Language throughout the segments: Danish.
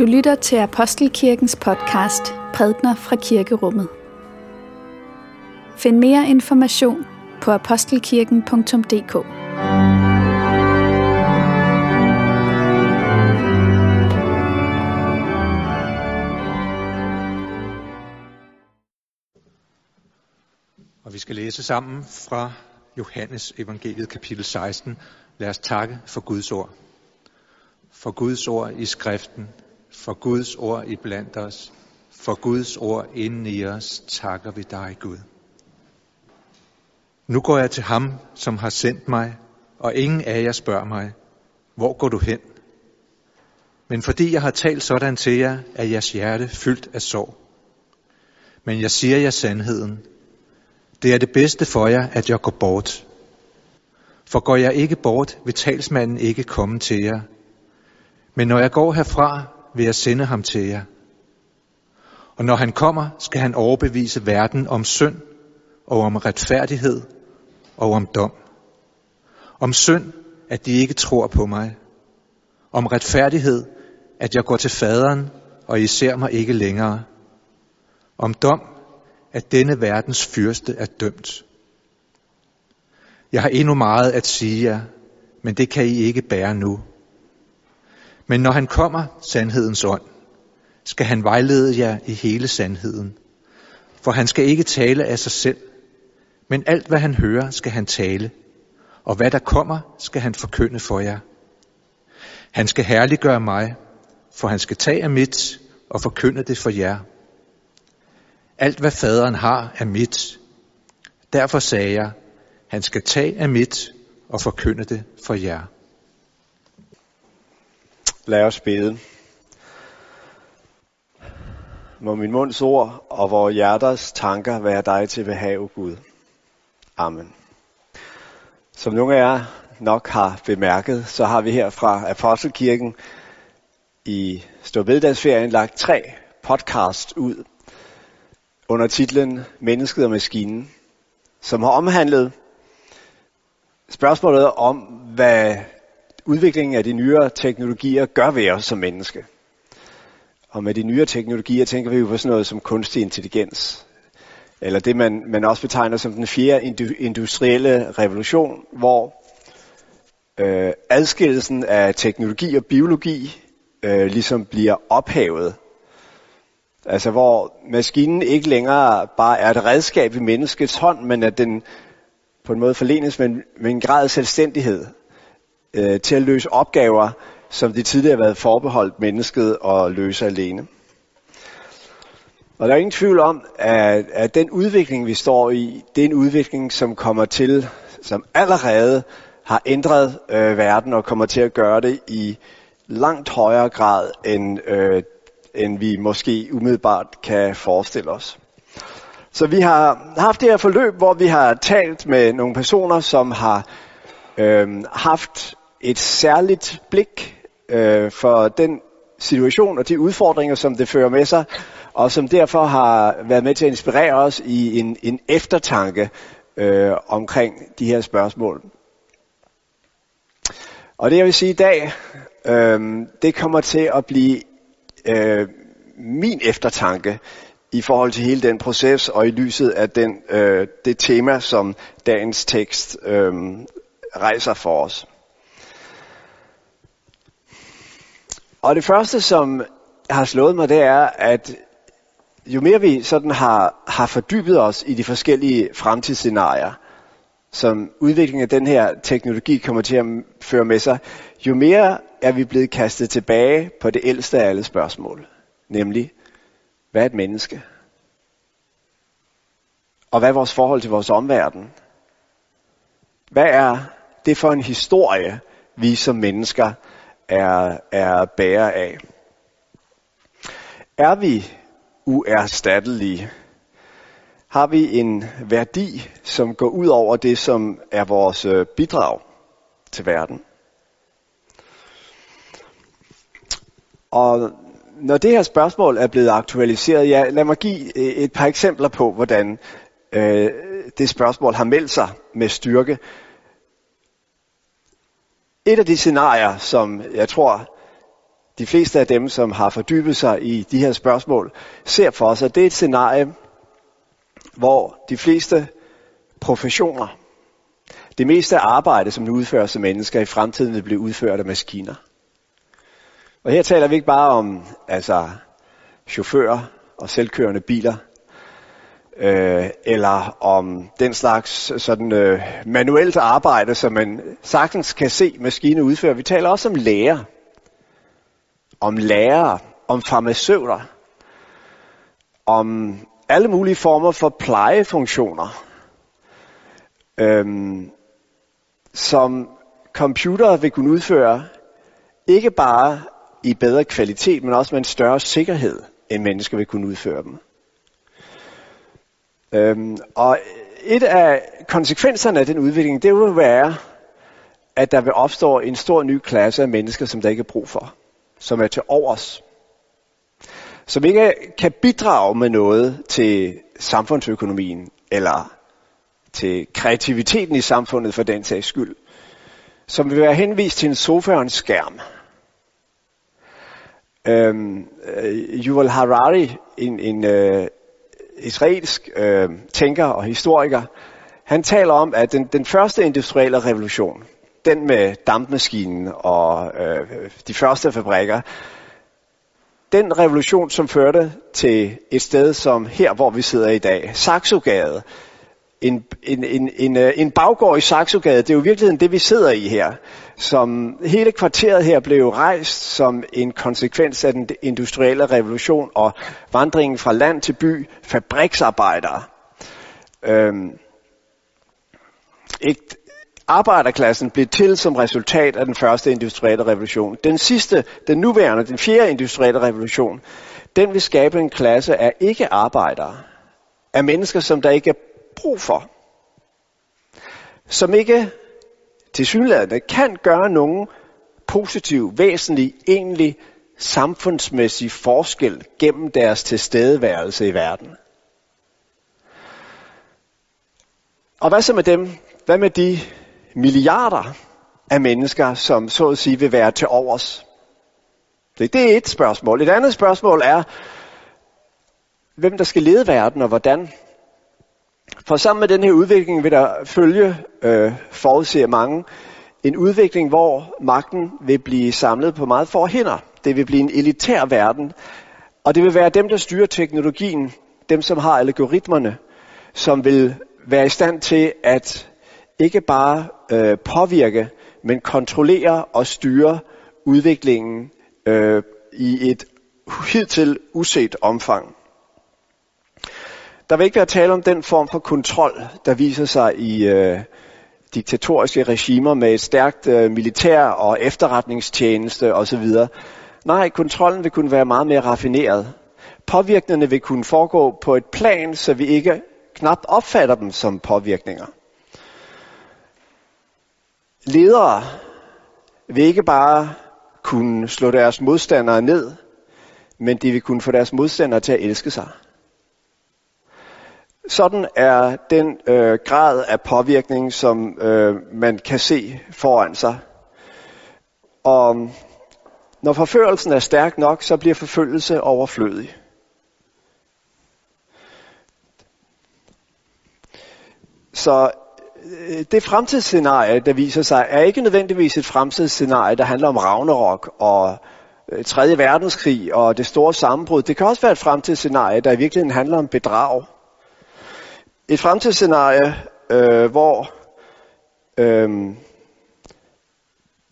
Du lytter til Apostelkirkens podcast Prædner fra Kirkerummet. Find mere information på apostelkirken.dk. Og vi skal læse sammen fra Johannes evangeliet kapitel 16. Lad os takke for Guds ord. For Guds ord i skriften, for Guds ord i blandt os, for Guds ord inden i os, takker vi dig, Gud. Nu går jeg til ham, som har sendt mig, og ingen af jer spørger mig, hvor går du hen? Men fordi jeg har talt sådan til jer, er jeres hjerte fyldt af sorg. Men jeg siger jer sandheden. Det er det bedste for jer, at jeg går bort. For går jeg ikke bort, vil talsmanden ikke komme til jer. Men når jeg går herfra, vil jeg sende ham til jer. Og når han kommer, skal han overbevise verden om synd og om retfærdighed og om dom. Om synd, at de ikke tror på mig. Om retfærdighed, at jeg går til faderen, og I ser mig ikke længere. Om dom, at denne verdens fyrste er dømt. Jeg har endnu meget at sige jer, men det kan I ikke bære nu. Men når han kommer, sandhedens ånd, skal han vejlede jer i hele sandheden. For han skal ikke tale af sig selv, men alt hvad han hører, skal han tale, og hvad der kommer, skal han forkynde for jer. Han skal herliggøre mig, for han skal tage af mit og forkynde det for jer. Alt hvad faderen har er mit. Derfor sagde jeg, han skal tage af mit og forkynde det for jer. Lad os bede. Må min munds ord og vores hjerters tanker være dig til behag, Gud. Amen. Som nogle af jer nok har bemærket, så har vi her fra Apostelkirken i Storbededagsferien lagt tre podcast ud under titlen Mennesket og Maskinen, som har omhandlet spørgsmålet om, hvad udviklingen af de nyere teknologier gør ved os som menneske. Og med de nyere teknologier tænker vi jo på sådan noget som kunstig intelligens. Eller det, man, man også betegner som den fjerde industrielle revolution, hvor øh, adskillelsen af teknologi og biologi øh, ligesom bliver ophævet. Altså hvor maskinen ikke længere bare er et redskab i menneskets hånd, men at den på en måde forlenes med en, med en grad af selvstændighed øh, til at løse opgaver, som de tidligere har været forbeholdt mennesket at løse alene. Og der er ingen tvivl om, at, at den udvikling, vi står i, det er en udvikling, som kommer til, som allerede har ændret øh, verden og kommer til at gøre det i langt højere grad, end, øh, end vi måske umiddelbart kan forestille os. Så vi har haft det her forløb, hvor vi har talt med nogle personer, som har øh, haft et særligt blik øh, for den situation og de udfordringer, som det fører med sig, og som derfor har været med til at inspirere os i en, en eftertanke øh, omkring de her spørgsmål. Og det jeg vil sige i dag, øh, det kommer til at blive øh, min eftertanke i forhold til hele den proces og i lyset af den, øh, det tema, som dagens tekst øh, rejser for os. Og det første, som har slået mig, det er, at jo mere vi sådan har, har fordybet os i de forskellige fremtidsscenarier, som udviklingen af den her teknologi kommer til at føre med sig, jo mere er vi blevet kastet tilbage på det ældste af alle spørgsmål. Nemlig, hvad er et menneske? Og hvad er vores forhold til vores omverden? Hvad er det for en historie, vi som mennesker er, er bærer af. Er vi uerstattelige? Har vi en værdi, som går ud over det, som er vores øh, bidrag til verden? Og når det her spørgsmål er blevet aktualiseret, ja, lad mig give øh, et par eksempler på, hvordan øh, det spørgsmål har meldt sig med styrke et af de scenarier, som jeg tror, de fleste af dem, som har fordybet sig i de her spørgsmål, ser for sig, det er et scenarie, hvor de fleste professioner, det meste af arbejde, som nu udføres af mennesker, i fremtiden vil blive udført af maskiner. Og her taler vi ikke bare om altså, chauffører og selvkørende biler, øh, eller om den slags sådan øh, manuelt arbejde, som man sagtens kan se maskiner udføre. Vi taler også om læger, om lærere, om farmaceuter, om alle mulige former for plejefunktioner, øhm, som computere vil kunne udføre, ikke bare i bedre kvalitet, men også med en større sikkerhed, end mennesker vil kunne udføre dem. Øhm, og et af konsekvenserne af den udvikling, det vil være, at der vil opstå en stor ny klasse af mennesker, som der ikke er brug for. Som er til overs. Som ikke kan bidrage med noget til samfundsøkonomien, eller til kreativiteten i samfundet for den sags skyld. Som vil være henvist til en sofa og en skærm. Øhm, øh, Yuval Harari, en, en øh, israelsk øh, tænker og historiker, han taler om, at den, den første industrielle revolution, den med dampmaskinen og øh, de første fabrikker, den revolution, som førte til et sted som her, hvor vi sidder i dag, Saxogade, en, en, en, en, øh, en baggård i Saxogade, det er jo virkeligheden det, vi sidder i her. Som hele kvarteret her blev rejst som en konsekvens af den industrielle revolution og vandringen fra land til by, fabriksarbejdere. Øhm, ikke, arbejderklassen blev til som resultat af den første industrielle revolution. Den sidste, den nuværende, den fjerde industrielle revolution, den vil skabe en klasse af ikke-arbejdere, af mennesker, som der ikke er brug for. Som ikke tilsyneladende kan gøre nogen positiv, væsentlig, egentlig samfundsmæssig forskel gennem deres tilstedeværelse i verden. Og hvad så med dem? Hvad med de milliarder af mennesker, som så at sige vil være til overs? Det, det er et spørgsmål. Et andet spørgsmål er, hvem der skal lede verden og hvordan. For sammen med den her udvikling vil der følge, øh, forudser mange, en udvikling, hvor magten vil blive samlet på meget få hænder. Det vil blive en elitær verden, og det vil være dem, der styrer teknologien, dem som har algoritmerne, som vil være i stand til at ikke bare øh, påvirke, men kontrollere og styre udviklingen øh, i et hidtil uset omfang. Der vil ikke være tale om den form for kontrol, der viser sig i øh, diktatoriske regimer med et stærkt øh, militær og efterretningstjeneste osv. Nej, kontrollen vil kunne være meget mere raffineret. Påvirkningerne vil kunne foregå på et plan, så vi ikke knap opfatter dem som påvirkninger. Ledere vil ikke bare kunne slå deres modstandere ned, men de vil kunne få deres modstandere til at elske sig. Sådan er den øh, grad af påvirkning, som øh, man kan se foran sig. Og um, når forførelsen er stærk nok, så bliver forfølgelse overflødig. Så øh, det fremtidsscenarie, der viser sig, er ikke nødvendigvis et fremtidsscenarie, der handler om Ragnarok og øh, 3. Verdenskrig og det store sammenbrud. Det kan også være et fremtidsscenarie, der i virkeligheden handler om bedrag et fremtidsscenarie, øh, hvor øh,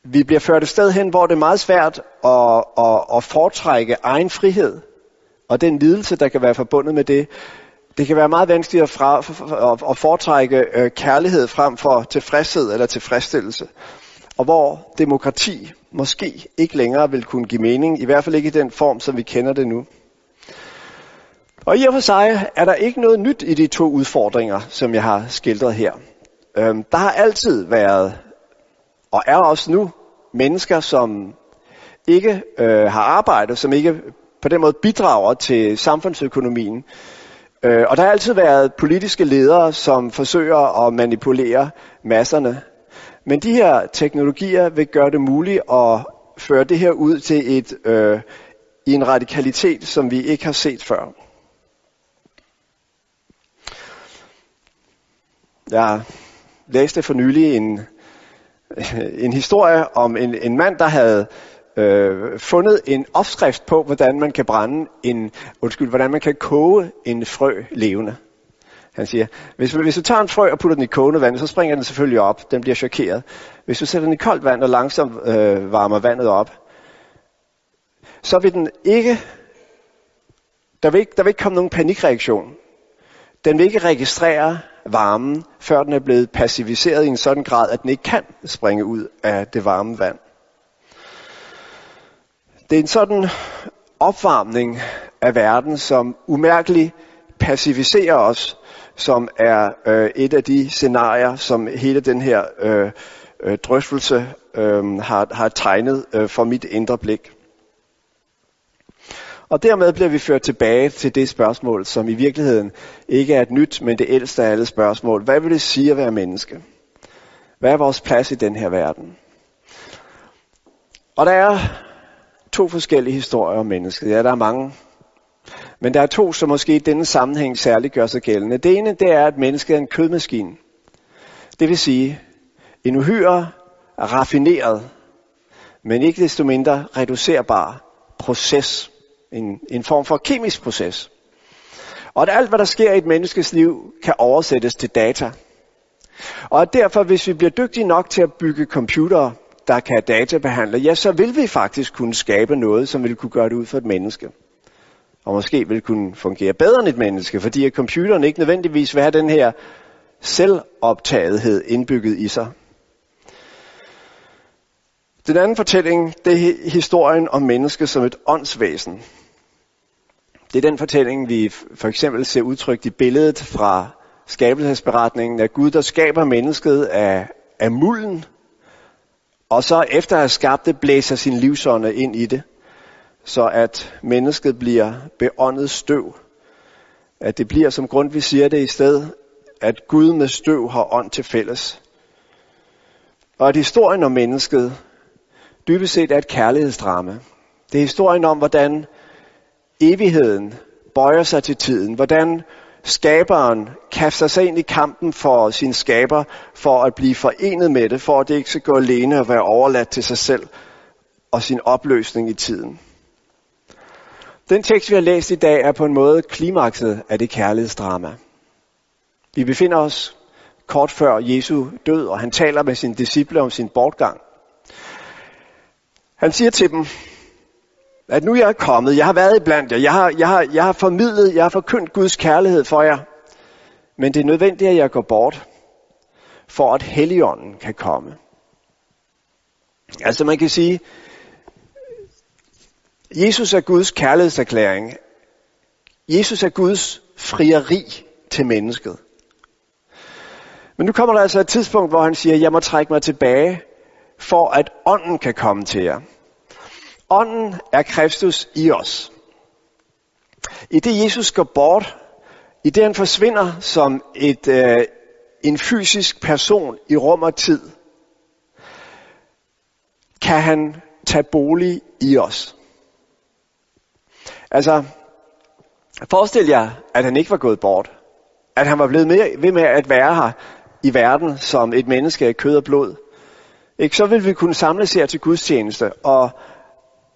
vi bliver ført et sted hen, hvor det er meget svært at, at, at foretrække egen frihed, og den lidelse, der kan være forbundet med det. Det kan være meget vanskeligt at, fra, at foretrække øh, kærlighed frem for tilfredshed eller tilfredsstillelse. Og hvor demokrati måske ikke længere vil kunne give mening, i hvert fald ikke i den form, som vi kender det nu. Og i og for sig er der ikke noget nyt i de to udfordringer, som jeg har skildret her. Øhm, der har altid været, og er også nu, mennesker, som ikke øh, har arbejde, som ikke på den måde bidrager til samfundsøkonomien. Øh, og der har altid været politiske ledere, som forsøger at manipulere masserne. Men de her teknologier vil gøre det muligt at føre det her ud til et, øh, i en radikalitet, som vi ikke har set før. Jeg læste for nylig en, en historie om en, en mand, der havde øh, fundet en opskrift på, hvordan man kan brænde en, undskyld, hvordan man kan koge en frø levende. Han siger, hvis, hvis du tager en frø og putter den i kogende vand, så springer den selvfølgelig op. Den bliver chokeret. Hvis du sætter den i koldt vand og langsomt øh, varmer vandet op, så vil den ikke, der vil ikke, der vil ikke komme nogen panikreaktion. Den vil ikke registrere varmen, før den er blevet passiviseret i en sådan grad, at den ikke kan springe ud af det varme vand. Det er en sådan opvarmning af verden, som umærkeligt passiviserer os, som er øh, et af de scenarier, som hele den her øh, øh, drøftelse øh, har, har tegnet øh, for mit indre blik. Og dermed bliver vi ført tilbage til det spørgsmål, som i virkeligheden ikke er et nyt, men det ældste af alle spørgsmål. Hvad vil det sige at være menneske? Hvad er vores plads i den her verden? Og der er to forskellige historier om mennesket. Ja, der er mange. Men der er to, som måske i denne sammenhæng særligt gør sig gældende. Det ene, det er, at mennesket er en kødmaskine. Det vil sige, en uhyre raffineret, men ikke desto mindre reducerbar proces. En, en form for kemisk proces. Og at alt, hvad der sker i et menneskes liv, kan oversættes til data. Og at derfor, hvis vi bliver dygtige nok til at bygge computere, der kan databehandle, ja, så vil vi faktisk kunne skabe noget, som vil kunne gøre det ud for et menneske. Og måske vil kunne fungere bedre end et menneske, fordi at computeren ikke nødvendigvis vil have den her selvoptagethed indbygget i sig. Den anden fortælling, det er historien om mennesket som et åndsvæsen. Det er den fortælling, vi for eksempel ser udtrykt i billedet fra skabelsesberetningen af Gud, der skaber mennesket af, af mulden, og så efter at have skabt det, blæser sin livsånde ind i det, så at mennesket bliver beåndet støv. At det bliver, som grund vi siger det i stedet, at Gud med støv har ånd til fælles. Og at historien om mennesket dybest set er et kærlighedsdrama. Det er historien om, hvordan evigheden bøjer sig til tiden. Hvordan skaberen kaster sig ind i kampen for sin skaber, for at blive forenet med det, for at det ikke skal gå alene og være overladt til sig selv og sin opløsning i tiden. Den tekst, vi har læst i dag, er på en måde klimakset af det kærlighedsdrama. Vi befinder os kort før Jesu død, og han taler med sine disciple om sin bortgang. Han siger til dem, at nu jeg er kommet, jeg har været i blandt jer, jeg har, jeg, har, jeg har formidlet, jeg har forkyndt Guds kærlighed for jer, men det er nødvendigt, at jeg går bort, for at Helligånden kan komme. Altså man kan sige, Jesus er Guds kærlighedserklæring. Jesus er Guds frieri til mennesket. Men nu kommer der altså et tidspunkt, hvor han siger, jeg må trække mig tilbage, for at ånden kan komme til jer. Ånden er Kristus i os. I det Jesus går bort, i det han forsvinder som et, øh, en fysisk person i rum og tid, kan han tage bolig i os. Altså, forestil jer, at han ikke var gået bort. At han var blevet med, ved med at være her i verden som et menneske af kød og blod. Ikke? Så ville vi kunne samles her til gudstjeneste og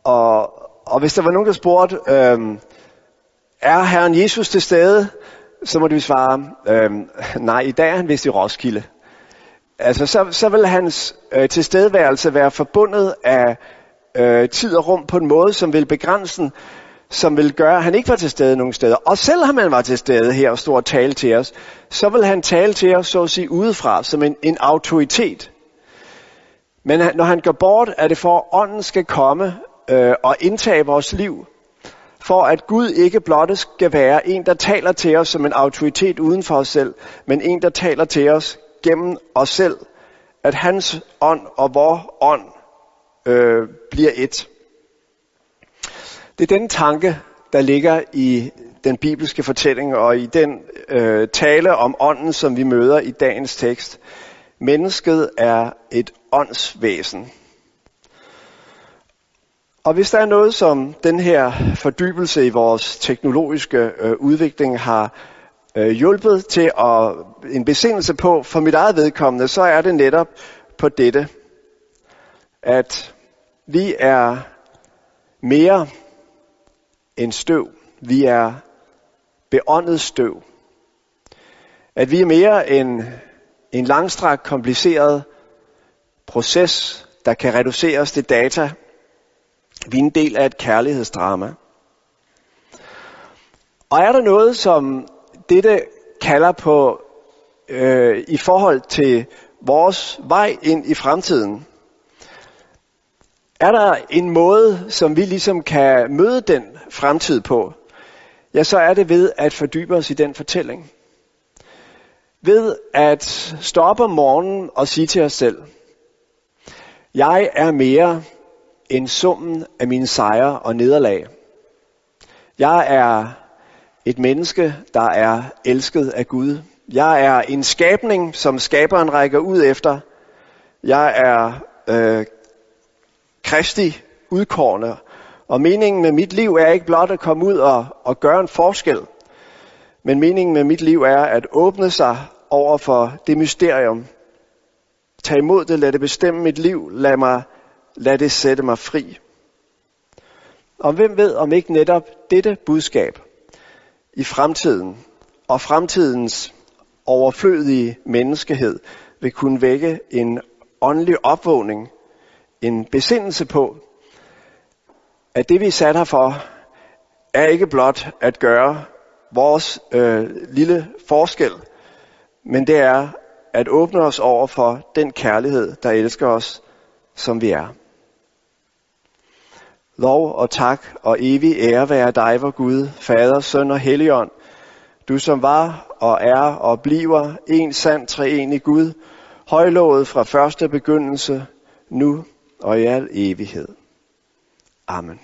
og, og hvis der var nogen, der spurgte, øhm, er Herren Jesus til stede? Så må vi svare, øhm, nej, i dag er han vist i Roskilde. Altså, så, så vil hans øh, tilstedeværelse være forbundet af øh, tid og rum på en måde, som vil begrænse som vil gøre, at han ikke var til stede nogen steder. Og selvom han var til stede her og stod og talte til os, så vil han tale til os, så at sige, udefra, som en, en autoritet. Men når han går bort, er det for, at ånden skal komme øh, og indtage vores liv, for at Gud ikke blot skal være en, der taler til os som en autoritet uden for os selv, men en, der taler til os gennem os selv, at hans ånd og vor ånd øh, bliver et. Det er den tanke, der ligger i den bibelske fortælling og i den øh, tale om ånden, som vi møder i dagens tekst. Mennesket er et åndsvæsen. Og hvis der er noget, som den her fordybelse i vores teknologiske øh, udvikling har øh, hjulpet til at en besindelse på for mit eget vedkommende, så er det netop på dette, at vi er mere end støv. Vi er beåndet støv. At vi er mere end en langstrakt, kompliceret proces, der kan reduceres til data. Vi er en del af et kærlighedsdrama. Og er der noget, som dette kalder på øh, i forhold til vores vej ind i fremtiden, er der en måde, som vi ligesom kan møde den fremtid på, ja, så er det ved at fordybe os i den fortælling. Ved at stoppe om morgenen og sige til os selv, jeg er mere end summen af mine sejre og nederlag. Jeg er et menneske, der er elsket af Gud. Jeg er en skabning, som skaberen rækker ud efter. Jeg er øh, Kristi udkårende. Og meningen med mit liv er ikke blot at komme ud og, og gøre en forskel. Men meningen med mit liv er at åbne sig over for det mysterium. Tag imod det, lad det bestemme mit liv, lad, mig, lad det sætte mig fri. Og hvem ved om ikke netop dette budskab i fremtiden og fremtidens overflødige menneskehed vil kunne vække en åndelig opvågning en besindelse på, at det vi er sat her for, er ikke blot at gøre vores øh, lille forskel, men det er at åbne os over for den kærlighed, der elsker os, som vi er. Lov og tak og evig ære være dig, vor Gud, Fader, Søn og Helligånd, du som var og er og bliver en sand treenig Gud, højlovet fra første begyndelse, nu og i al evighed. Amen.